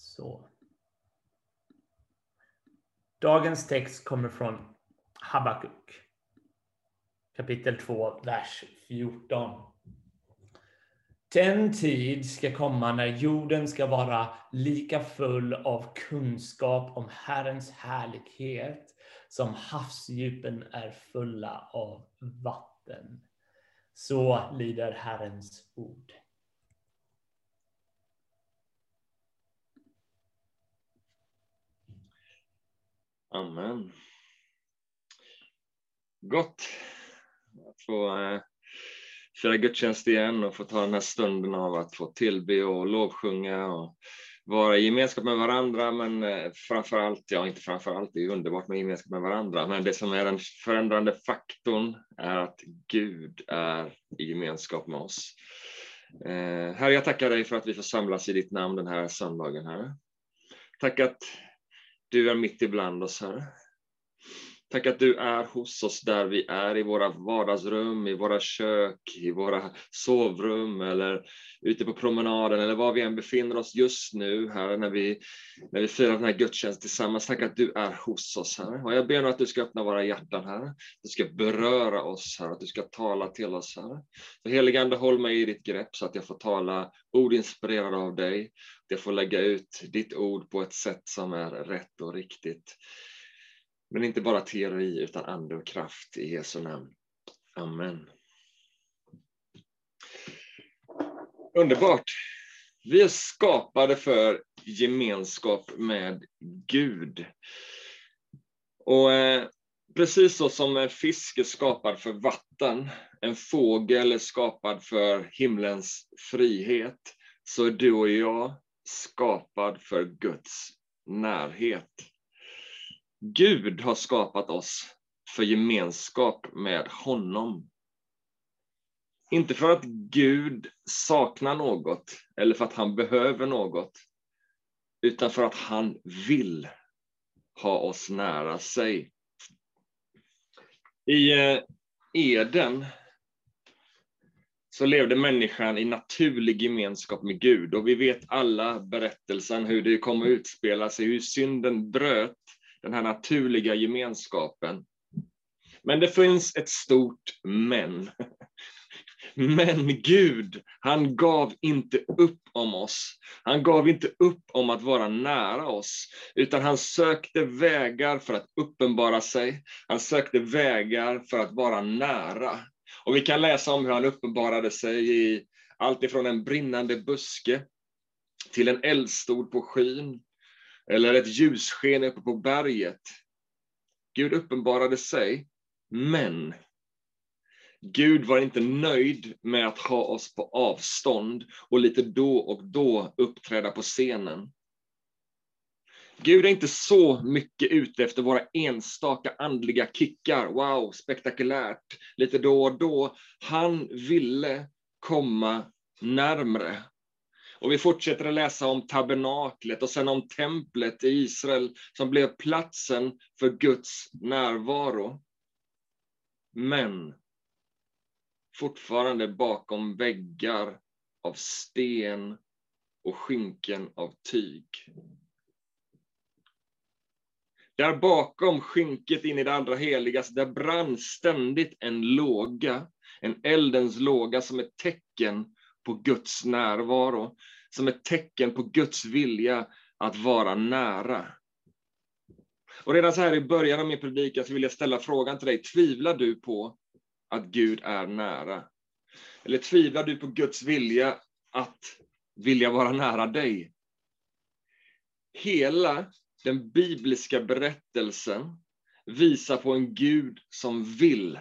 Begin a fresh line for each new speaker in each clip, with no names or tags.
Så. Dagens text kommer från Habakuk. Kapitel 2, vers 14. Den tid ska komma när jorden ska vara lika full av kunskap om Herrens härlighet som havsdjupen är fulla av vatten. Så lyder Herrens ord.
Amen. Gott att få eh, fira gudstjänst igen och få ta den här stunden av att få tillbe och lovsjunga och vara i gemenskap med varandra, men eh, framför allt, ja inte framför allt, det är underbart med gemenskap med varandra, men det som är den förändrande faktorn är att Gud är i gemenskap med oss. Eh, herre, jag tackar dig för att vi får samlas i ditt namn den här söndagen, Herre. Tack att du är mitt ibland oss, Herre. Tack att du är hos oss där vi är, i våra vardagsrum, i våra kök, i våra sovrum eller ute på promenaden eller var vi än befinner oss just nu, här när vi, när vi firar den här gudstjänsten tillsammans. Tack att du är hos oss, här. Och jag ber nu att du ska öppna våra hjärtan, här. Du ska beröra oss, här. Att du ska tala till oss, här. Så heligande, håll mig i ditt grepp så att jag får tala ord inspirerade av dig. Att jag får lägga ut ditt ord på ett sätt som är rätt och riktigt. Men inte bara teori utan ande och kraft i Jesu namn. Amen. Underbart. Vi är skapade för gemenskap med Gud. Och eh, precis så som en fisk är skapad för vatten, en fågel är skapad för himlens frihet, så är du och jag skapad för Guds närhet. Gud har skapat oss för gemenskap med honom. Inte för att Gud saknar något eller för att han behöver något, utan för att han vill ha oss nära sig. I eh, Eden så levde människan i naturlig gemenskap med Gud och vi vet alla berättelsen hur det kom att utspela sig, hur synden bröt den här naturliga gemenskapen. Men det finns ett stort men. Men Gud, han gav inte upp om oss. Han gav inte upp om att vara nära oss, utan han sökte vägar för att uppenbara sig. Han sökte vägar för att vara nära. Och vi kan läsa om hur han uppenbarade sig i allt ifrån en brinnande buske till en eldstod på skyn, eller ett ljussken uppe på berget. Gud uppenbarade sig, men Gud var inte nöjd med att ha oss på avstånd och lite då och då uppträda på scenen. Gud är inte så mycket ute efter våra enstaka andliga kickar. Wow, spektakulärt, lite då och då. Han ville komma närmre. Och vi fortsätter att läsa om tabernaklet och sen om templet i Israel som blev platsen för Guds närvaro. Men fortfarande bakom väggar av sten och skynken av tyg. Där bakom skynket in i det allra heligaste, där brann ständigt en låga, en eldens låga som ett tecken på Guds närvaro, som ett tecken på Guds vilja att vara nära. Och redan så här i början av min predikan så vill jag ställa frågan till dig, tvivlar du på att Gud är nära? Eller tvivlar du på Guds vilja att vilja vara nära dig? Hela den bibliska berättelsen visar på en Gud som vill,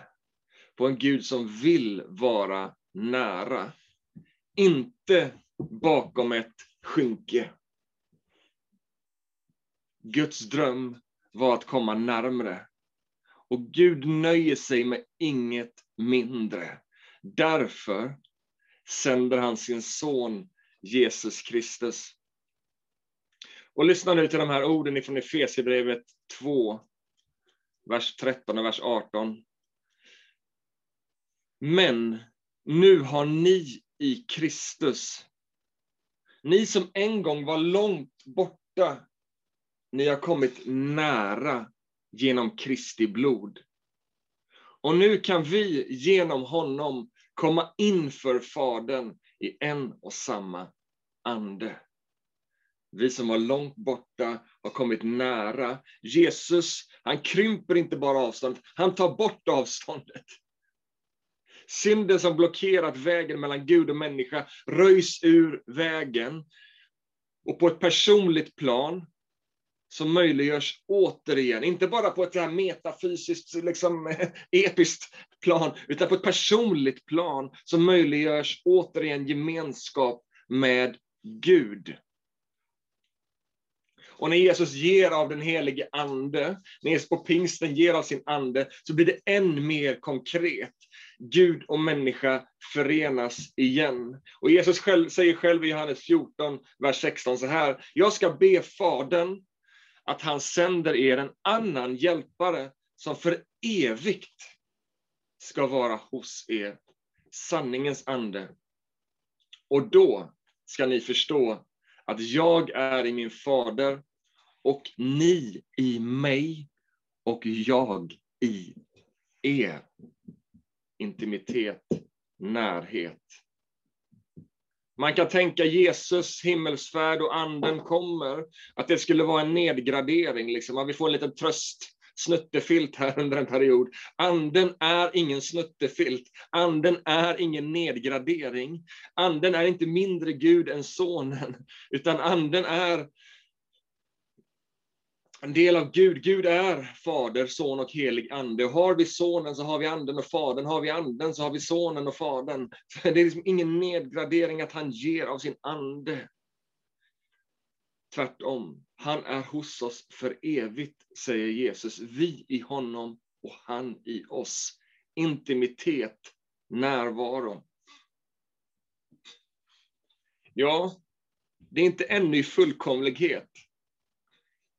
på en Gud som vill vara nära inte bakom ett skynke. Guds dröm var att komma närmre. Och Gud nöjer sig med inget mindre. Därför sänder han sin son Jesus Kristus. Och lyssna nu till de här orden ifrån Efesierbrevet 2, vers 13 och vers 18. Men nu har ni i Kristus Ni som en gång var långt borta, ni har kommit nära genom Kristi blod. Och nu kan vi genom honom komma inför Fadern i en och samma ande. Vi som var långt borta har kommit nära. Jesus, han krymper inte bara avståndet, han tar bort avståndet. Synden som blockerat vägen mellan Gud och människa röjs ur vägen. Och på ett personligt plan så möjliggörs återigen, inte bara på ett här metafysiskt, liksom, episkt plan, utan på ett personligt plan så möjliggörs återigen gemenskap med Gud. Och när Jesus ger av den helige ande, när Jesus på pingsten ger av sin ande, så blir det än mer konkret. Gud och människa förenas igen. Och Jesus själv, säger själv i Johannes 14, vers 16 så här, jag ska be Fadern att han sänder er en annan hjälpare som för evigt ska vara hos er, sanningens ande. Och då ska ni förstå att jag är i min fader och ni i mig och jag i er. Intimitet, närhet. Man kan tänka Jesus himmelsfärd och anden kommer, att det skulle vara en nedgradering, liksom, att vi får en liten tröst snuttefilt här under en period. Anden är ingen snuttefilt. Anden är ingen nedgradering. Anden är inte mindre Gud än sonen, utan anden är en del av Gud. Gud är Fader, Son och helig Ande. Har vi Sonen så har vi Anden och Fadern. Har vi Anden så har vi Sonen och Fadern. Det är liksom ingen nedgradering att han ger av sin Ande. Tvärtom, han är hos oss för evigt, säger Jesus. Vi i honom och han i oss. Intimitet, närvaro. Ja, det är inte ännu i fullkomlighet.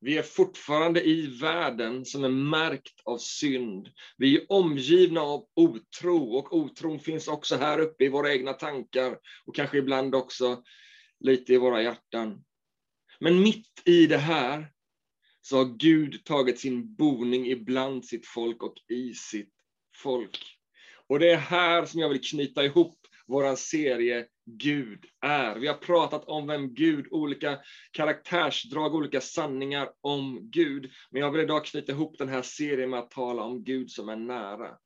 Vi är fortfarande i världen som är märkt av synd. Vi är omgivna av otro och otron finns också här uppe i våra egna tankar och kanske ibland också lite i våra hjärtan. Men mitt i det här så har Gud tagit sin boning ibland sitt folk och i sitt folk. Och det är här som jag vill knyta ihop vår serie Gud är. Vi har pratat om vem Gud, olika karaktärsdrag, olika sanningar om Gud. Men jag vill idag knyta ihop den här serien med att tala om Gud som är nära.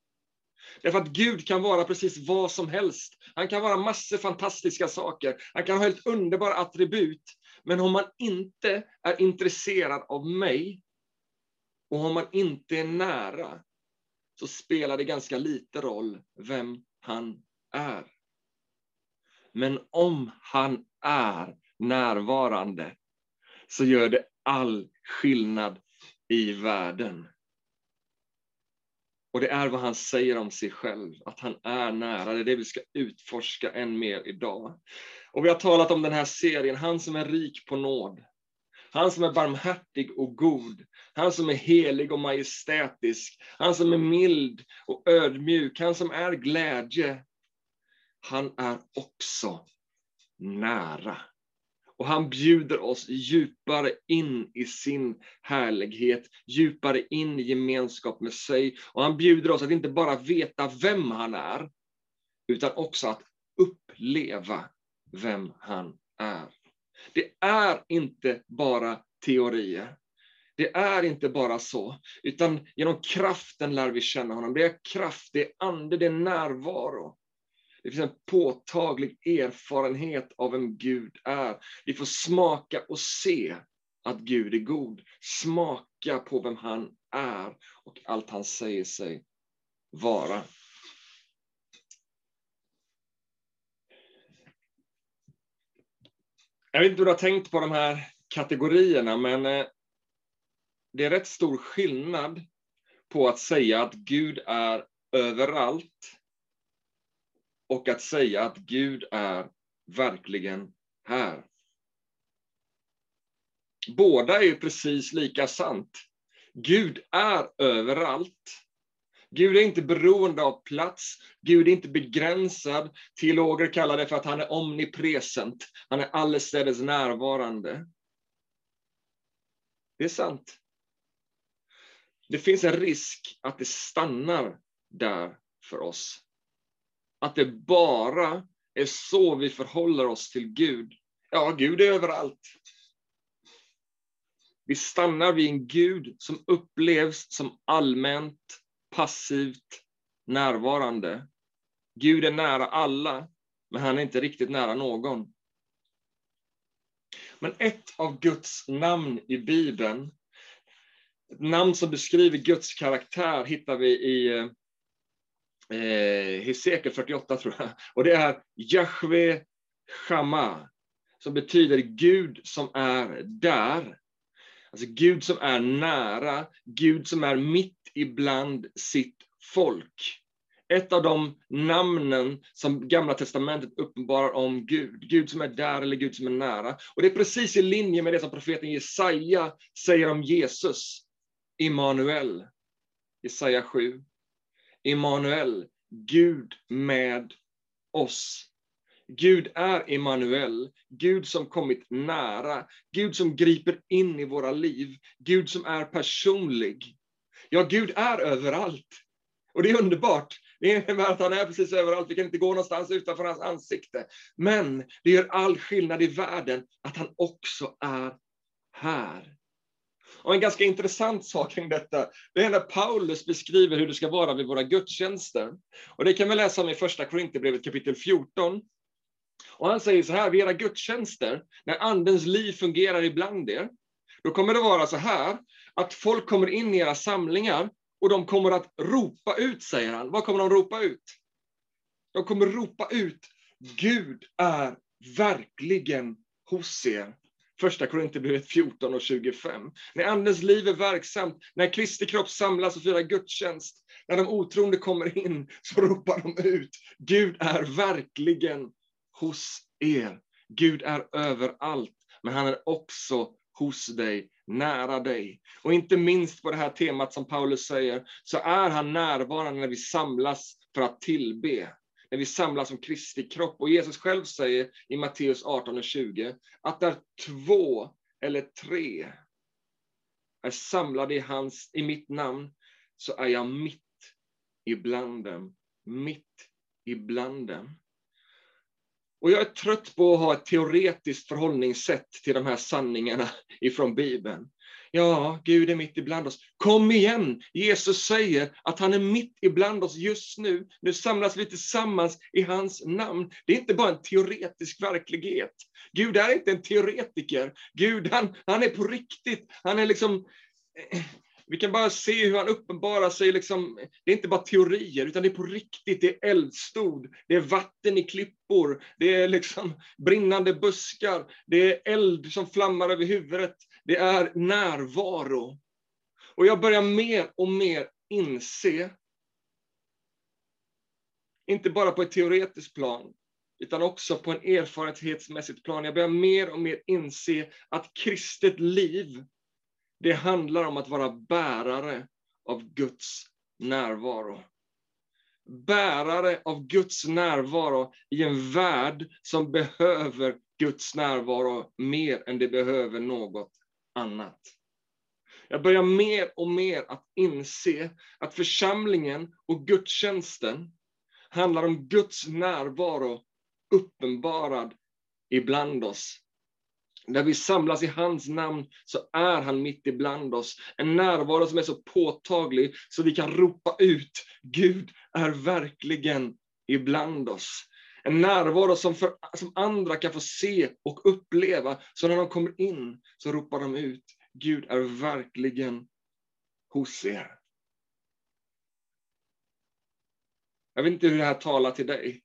Därför att Gud kan vara precis vad som helst. Han kan vara massor fantastiska saker. Han kan ha helt underbara attribut. Men om man inte är intresserad av mig och om man inte är nära så spelar det ganska lite roll vem han är. Men om han är närvarande så gör det all skillnad i världen. Och det är vad han säger om sig själv, att han är nära. Det är det vi ska utforska än mer idag. Och vi har talat om den här serien, han som är rik på nåd. Han som är barmhärtig och god. Han som är helig och majestätisk. Han som är mild och ödmjuk. Han som är glädje han är också nära. Och han bjuder oss djupare in i sin härlighet, djupare in i gemenskap med sig. Och han bjuder oss att inte bara veta vem han är, utan också att uppleva vem han är. Det är inte bara teorier. Det är inte bara så, utan genom kraften lär vi känna honom. Det är kraft, det är ande, det är närvaro. Det finns en påtaglig erfarenhet av vem Gud är. Vi får smaka och se att Gud är god. Smaka på vem han är och allt han säger sig vara. Jag vet inte hur du har tänkt på de här kategorierna, men eh, det är rätt stor skillnad på att säga att Gud är överallt och att säga att Gud är verkligen här. Båda är ju precis lika sant. Gud är överallt. Gud är inte beroende av plats, Gud är inte begränsad. Teologer kallar det för att han är omnipresent, han är allestädes närvarande. Det är sant. Det finns en risk att det stannar där för oss. Att det bara är så vi förhåller oss till Gud. Ja, Gud är överallt. Vi stannar vid en Gud som upplevs som allmänt, passivt närvarande. Gud är nära alla, men han är inte riktigt nära någon. Men ett av Guds namn i Bibeln, ett namn som beskriver Guds karaktär, hittar vi i eh, eh, Hesekiel 48, tror jag. Och det är Jahve Shama, som betyder Gud som är där. Alltså Gud som är nära, Gud som är mitt ibland sitt folk. Ett av de namnen som Gamla Testamentet uppenbarar om Gud. Gud som är där eller Gud som är nära. Och det är precis i linje med det som profeten Jesaja säger om Jesus. Immanuel. Jesaja 7. Immanuel, Gud med oss. Gud är Immanuel, Gud som kommit nära, Gud som griper in i våra liv, Gud som är personlig. Ja, Gud är överallt. Och det är underbart. Det innebär att han är precis överallt. Vi kan inte gå någonstans utanför hans ansikte. Men det gör all skillnad i världen att han också är här. Och en ganska intressant sak kring detta, det är när Paulus beskriver hur det ska vara vid våra gudstjänster. Och det kan vi läsa om i första Korinthierbrevet kapitel 14. Och han säger så här, vid era gudstjänster, när andens liv fungerar ibland er, då kommer det vara så här, att folk kommer in i era samlingar och de kommer att ropa ut, säger han. Vad kommer de ropa ut? De kommer ropa ut, Gud är verkligen hos er. Första Korinthierbrevet 14 och 25. När Andens liv är verksamt, när Kristi kropp samlas och firar gudstjänst, när de otroende kommer in, så ropar de ut, Gud är verkligen hos er. Gud är överallt, men han är också hos dig, nära dig. Och inte minst på det här temat som Paulus säger, så är han närvarande när vi samlas för att tillbe. När vi samlas som Kristi kropp. Och Jesus själv säger i Matteus 18 och 20, att där två eller tre är samlade i, hans, i mitt namn, så är jag mitt ibland dem. Mitt ibland dem. Och jag är trött på att ha ett teoretiskt förhållningssätt till de här sanningarna ifrån Bibeln. Ja, Gud är mitt ibland oss. Kom igen! Jesus säger att han är mitt ibland oss just nu. Nu samlas vi tillsammans i hans namn. Det är inte bara en teoretisk verklighet. Gud är inte en teoretiker. Gud, han, han är på riktigt. Han är liksom eh, vi kan bara se hur han uppenbarar sig. Liksom, det är inte bara teorier, utan det är på riktigt. Det är eldstod, det är vatten i klippor, det är liksom brinnande buskar, det är eld som flammar över huvudet. Det är närvaro. Och jag börjar mer och mer inse, inte bara på ett teoretiskt plan, utan också på en erfarenhetsmässigt plan. Jag börjar mer och mer inse att kristet liv det handlar om att vara bärare av Guds närvaro. Bärare av Guds närvaro i en värld som behöver Guds närvaro mer än det behöver något annat. Jag börjar mer och mer att inse att församlingen och gudstjänsten handlar om Guds närvaro uppenbarad ibland oss. När vi samlas i hans namn så är han mitt ibland oss. En närvaro som är så påtaglig så vi kan ropa ut, Gud är verkligen ibland oss. En närvaro som, för, som andra kan få se och uppleva. Så när de kommer in så ropar de ut, Gud är verkligen hos er. Jag vet inte hur det här talar till dig.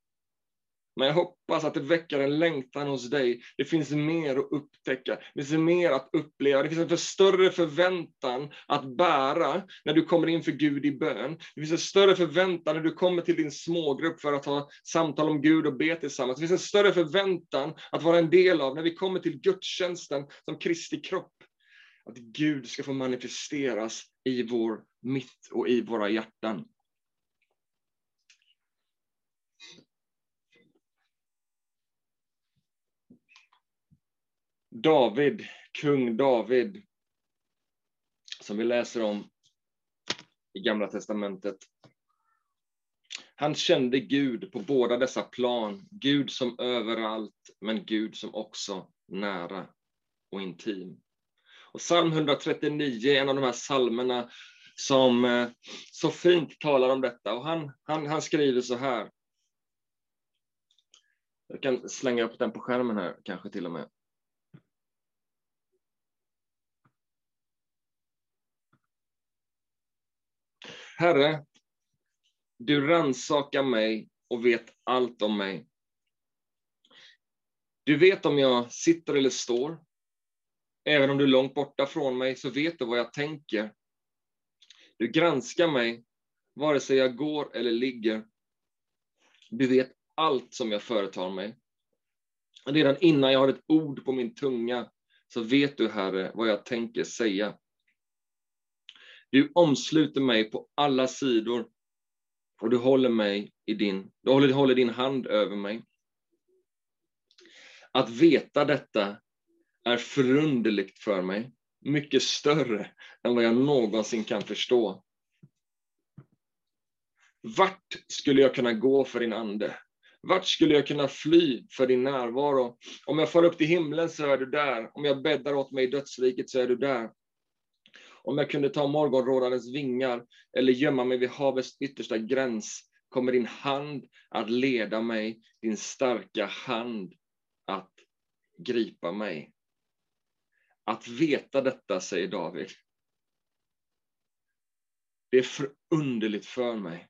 Men jag hoppas att det väcker en längtan hos dig. Det finns mer att upptäcka, det finns mer att uppleva. Det finns en för större förväntan att bära när du kommer inför Gud i bön. Det finns en större förväntan när du kommer till din smågrupp för att ha samtal om Gud och be tillsammans. Det finns en större förväntan att vara en del av när vi kommer till gudstjänsten som Kristi kropp. Att Gud ska få manifesteras i vår mitt och i våra hjärtan. David, kung David, som vi läser om i Gamla Testamentet. Han kände Gud på båda dessa plan, Gud som överallt, men Gud som också nära och intim. Och psalm 139 är en av de här psalmerna som eh, så fint talar om detta. Och han, han, han skriver så här. Jag kan slänga upp den på skärmen här, kanske till och med. Herre, du rannsakar mig och vet allt om mig. Du vet om jag sitter eller står. Även om du är långt borta från mig så vet du vad jag tänker. Du granskar mig, vare sig jag går eller ligger. Du vet allt som jag företar mig. Redan innan jag har ett ord på min tunga så vet du, Herre, vad jag tänker säga. Du omsluter mig på alla sidor och du håller mig i din, du håller, håller din hand över mig. Att veta detta är förunderligt för mig, mycket större än vad jag någonsin kan förstå. Vart skulle jag kunna gå för din ande? Vart skulle jag kunna fly för din närvaro? Om jag far upp till himlen så är du där. Om jag bäddar åt mig i dödsriket så är du där. Om jag kunde ta morgonrådarens vingar eller gömma mig vid havets yttersta gräns kommer din hand att leda mig, din starka hand att gripa mig. Att veta detta, säger David, det är förunderligt för mig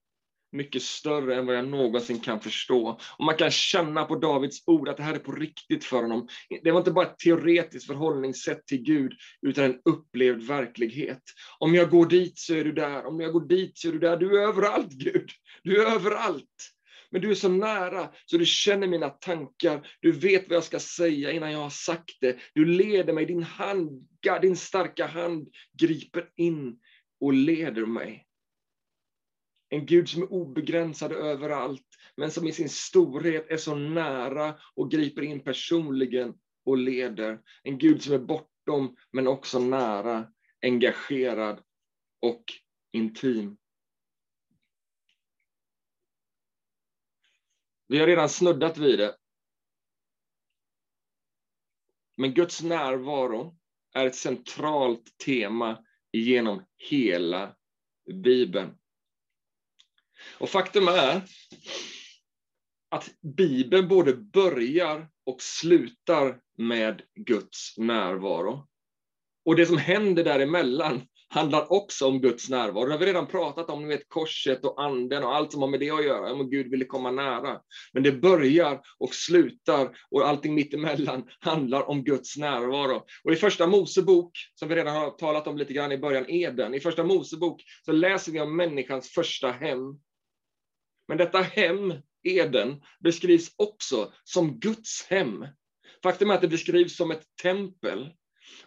mycket större än vad jag någonsin kan förstå. Och man kan känna på Davids ord att det här är på riktigt för honom. Det var inte bara ett teoretiskt förhållningssätt till Gud, utan en upplevd verklighet. Om jag går dit så är du där, om jag går dit så är du där. Du är överallt, Gud. Du är överallt. Men du är så nära, så du känner mina tankar. Du vet vad jag ska säga innan jag har sagt det. Du leder mig, din hand, din starka hand griper in och leder mig. En Gud som är obegränsad överallt, men som i sin storhet är så nära och griper in personligen och leder. En Gud som är bortom, men också nära, engagerad och intim. Vi har redan snuddat vid det. Men Guds närvaro är ett centralt tema genom hela Bibeln. Och faktum är att Bibeln både börjar och slutar med Guds närvaro. Och det som händer däremellan handlar också om Guds närvaro. Det har vi redan pratat om, ni vet korset och anden och allt som har med det att göra, om Gud ville komma nära. Men det börjar och slutar och allting mittemellan handlar om Guds närvaro. Och i första Mosebok, som vi redan har talat om lite grann i början, Eden, i första Mosebok så läser vi om människans första hem. Men detta hem, Eden, beskrivs också som Guds hem. Faktum är att det beskrivs som ett tempel.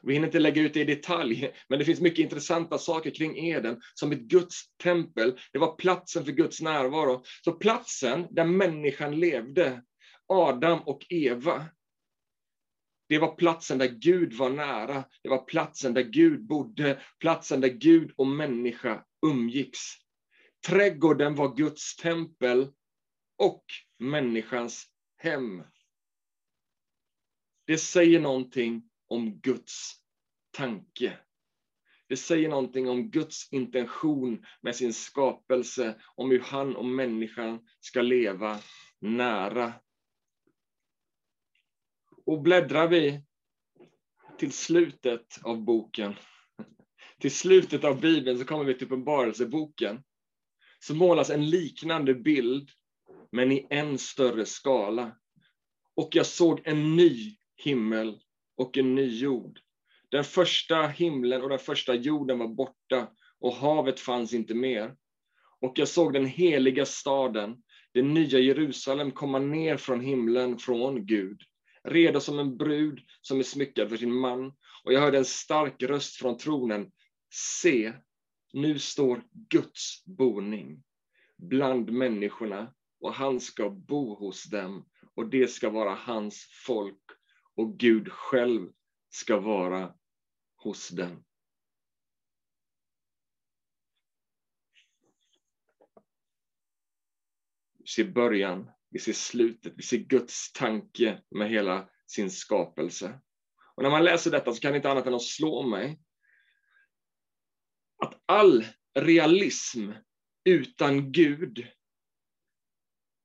Vi hinner inte lägga ut det i detalj, men det finns mycket intressanta saker kring Eden som ett Guds tempel. Det var platsen för Guds närvaro. Så platsen där människan levde, Adam och Eva, det var platsen där Gud var nära. Det var platsen där Gud bodde, platsen där Gud och människa umgicks. Trädgården var Guds tempel och människans hem. Det säger någonting om Guds tanke. Det säger någonting om Guds intention med sin skapelse, om hur han och människan ska leva nära. Och bläddrar vi till slutet av boken, till slutet av Bibeln, så kommer vi till Uppenbarelseboken så målas en liknande bild, men i en större skala. Och jag såg en ny himmel och en ny jord. Den första himlen och den första jorden var borta och havet fanns inte mer. Och jag såg den heliga staden, det nya Jerusalem, komma ner från himlen, från Gud, redo som en brud som är smyckad för sin man. Och jag hörde en stark röst från tronen. Se, nu står Guds boning bland människorna och han ska bo hos dem och det ska vara hans folk och Gud själv ska vara hos dem. Vi ser början, vi ser slutet, vi ser Guds tanke med hela sin skapelse. Och när man läser detta så kan det inte annat än att slå mig att all realism utan Gud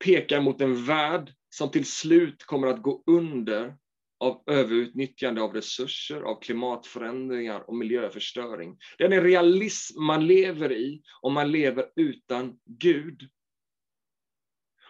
pekar mot en värld som till slut kommer att gå under av överutnyttjande av resurser, av klimatförändringar och miljöförstöring. Det är den realism man lever i om man lever utan Gud.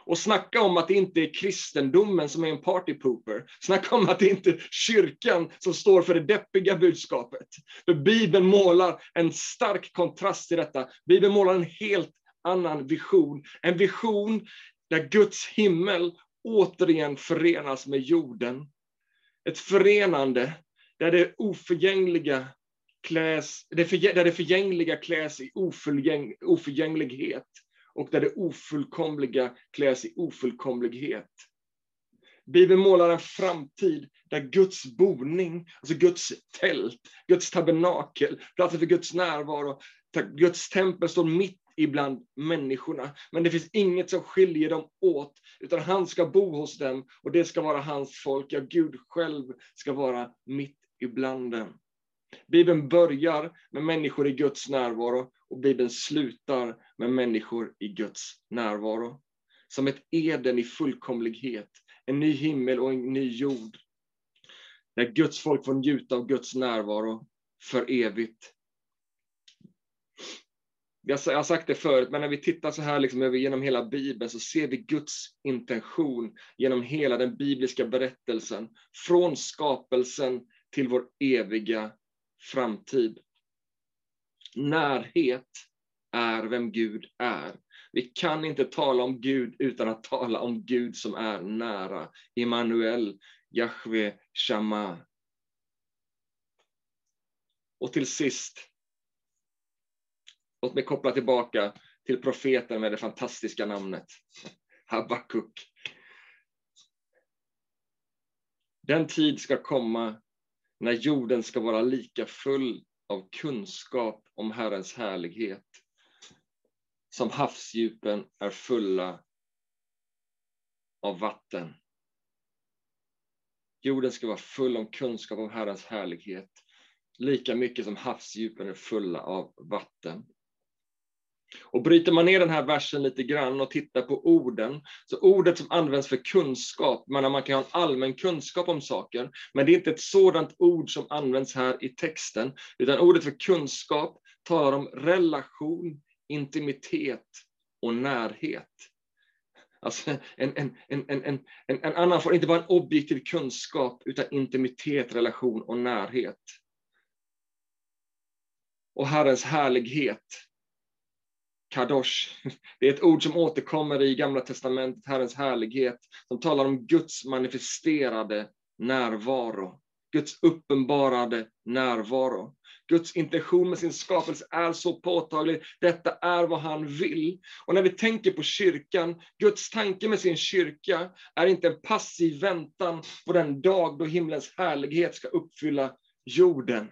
Och snacka om att det inte är kristendomen som är en partypooper. Snacka om att det inte är kyrkan som står för det deppiga budskapet. För Bibeln målar en stark kontrast till detta. Bibeln målar en helt annan vision. En vision där Guds himmel återigen förenas med jorden. Ett förenande där det oförgängliga kläs, där det förgängliga kläs i oförgäng, oförgänglighet och där det ofullkomliga kläs i ofullkomlighet. Bibeln målar en framtid där Guds boning, alltså Guds tält, Guds tabernakel, platsen för Guds närvaro, Guds tempel står mitt ibland människorna. Men det finns inget som skiljer dem åt, utan han ska bo hos dem och det ska vara hans folk. Ja, Gud själv ska vara mitt ibland dem. Bibeln börjar med människor i Guds närvaro och Bibeln slutar med människor i Guds närvaro. Som ett Eden i fullkomlighet, en ny himmel och en ny jord. Där Guds folk får njuta av Guds närvaro för evigt. Jag har sagt det förut, men när vi tittar så här liksom genom hela Bibeln så ser vi Guds intention genom hela den bibliska berättelsen. Från skapelsen till vår eviga framtid. Närhet är vem Gud är. Vi kan inte tala om Gud utan att tala om Gud som är nära. Immanuel, Jahve, Shama. Och till sist, låt mig koppla tillbaka till profeten med det fantastiska namnet Habakuk. Den tid ska komma när jorden ska vara lika full av kunskap om Herrens härlighet som havsdjupen är fulla av vatten. Jorden ska vara full av kunskap om Herrens härlighet, lika mycket som havsdjupen är fulla av vatten. Och bryter man ner den här versen lite grann och tittar på orden, så ordet som används för kunskap, man, man kan ha en allmän kunskap om saker, men det är inte ett sådant ord som används här i texten, utan ordet för kunskap talar om relation, intimitet och närhet. Alltså en, en, en, en, en, en annan form, inte bara en objektiv kunskap, utan intimitet, relation och närhet. Och Herrens härlighet Kadosh. Det är ett ord som återkommer i Gamla testamentet, Herrens härlighet, som talar om Guds manifesterade närvaro. Guds uppenbarade närvaro. Guds intention med sin skapelse är så påtaglig. Detta är vad han vill. Och när vi tänker på kyrkan, Guds tanke med sin kyrka är inte en passiv väntan på den dag då himlens härlighet ska uppfylla jorden.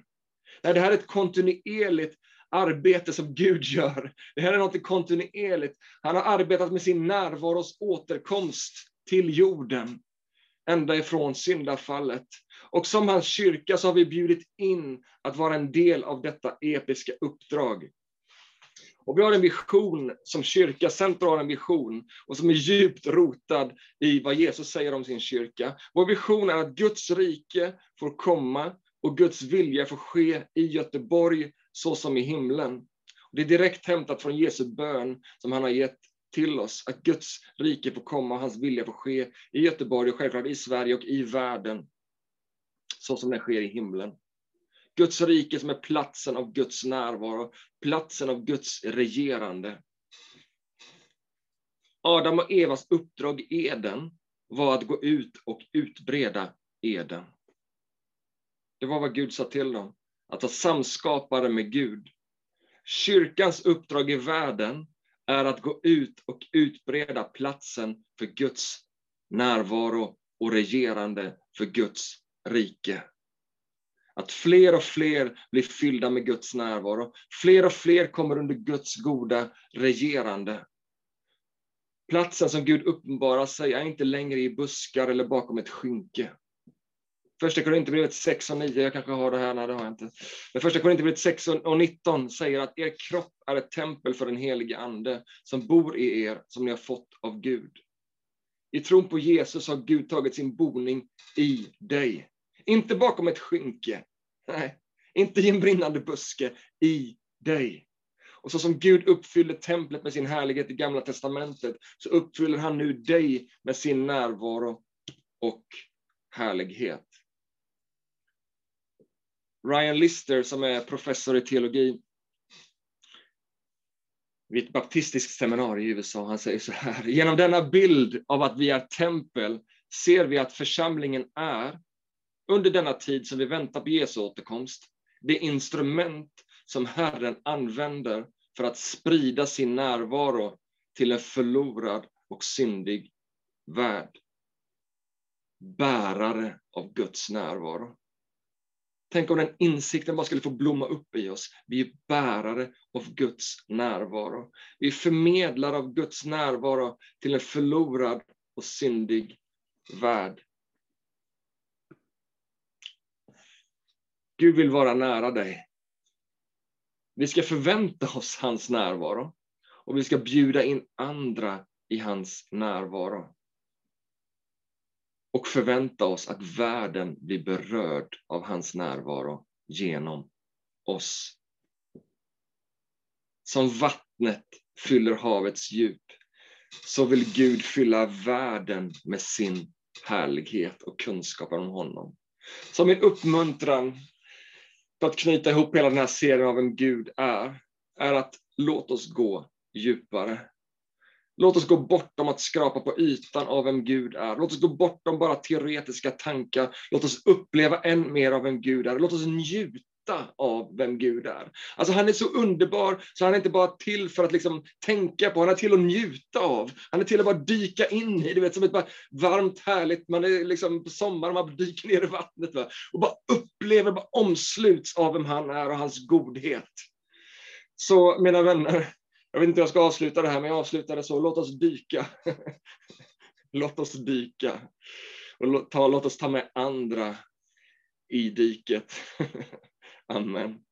Nej, det här är ett kontinuerligt arbete som Gud gör. Det här är något kontinuerligt. Han har arbetat med sin närvaros återkomst till jorden, ända ifrån syndafallet. Och som hans kyrka så har vi bjudit in att vara en del av detta episka uppdrag. Och vi har en vision som kyrka, Centrum har en vision, och som är djupt rotad i vad Jesus säger om sin kyrka. Vår vision är att Guds rike får komma och Guds vilja får ske i Göteborg, så som i himlen. Det är direkt hämtat från Jesu bön som han har gett till oss, att Guds rike får komma och hans vilja får ske i Göteborg och självklart i Sverige och i världen, så som det sker i himlen. Guds rike som är platsen av Guds närvaro, platsen av Guds regerande. Adam och Evas uppdrag i Eden var att gå ut och utbreda Eden. Det var vad Gud sa till dem att vara samskapare med Gud. Kyrkans uppdrag i världen är att gå ut och utbreda platsen för Guds närvaro och regerande för Guds rike. Att fler och fler blir fyllda med Guds närvaro. Fler och fler kommer under Guds goda regerande. Platsen som Gud uppenbarar sig är inte längre i buskar eller bakom ett skynke. Första Korinthierbrevet 6 och 9, jag kanske har det här, nej det har jag inte. Men första Korinthierbrevet 6 och 19 säger att er kropp är ett tempel för den helige Ande som bor i er, som ni har fått av Gud. I tron på Jesus har Gud tagit sin boning i dig. Inte bakom ett skynke, nej, inte i en brinnande buske, i dig. Och så som Gud uppfyllde templet med sin härlighet i Gamla Testamentet, så uppfyller han nu dig med sin närvaro och härlighet. Ryan Lister, som är professor i teologi vid ett baptistiskt seminarium i USA, han säger så här. Genom denna bild av att vi är tempel ser vi att församlingen är, under denna tid som vi väntar på Jesu återkomst, det instrument som Herren använder för att sprida sin närvaro till en förlorad och syndig värld. Bärare av Guds närvaro. Tänk om den insikten bara skulle få blomma upp i oss. Vi är bärare av Guds närvaro. Vi är förmedlare av Guds närvaro till en förlorad och syndig värld. Gud vill vara nära dig. Vi ska förvänta oss hans närvaro och vi ska bjuda in andra i hans närvaro och förvänta oss att världen blir berörd av hans närvaro genom oss. Som vattnet fyller havets djup, så vill Gud fylla världen med sin härlighet och kunskap om honom. Så min uppmuntran för att knyta ihop hela den här serien av vem Gud är, är att låt oss gå djupare. Låt oss gå bortom att skrapa på ytan av vem Gud är. Låt oss gå bortom bara teoretiska tankar. Låt oss uppleva än mer av vem Gud är. Låt oss njuta av vem Gud är. Alltså han är så underbar så han är inte bara till för att liksom tänka på, han är till att njuta av. Han är till att bara dyka in i, du vet som ett bara varmt härligt, man är liksom på sommaren, man dyker ner i vattnet va? och bara upplever, bara omsluts av vem han är och hans godhet. Så mina vänner, jag vet inte hur jag ska avsluta det här, men jag avslutar det så. Låt oss dyka. låt oss dyka. Och ta, låt oss ta med andra i diket. Amen.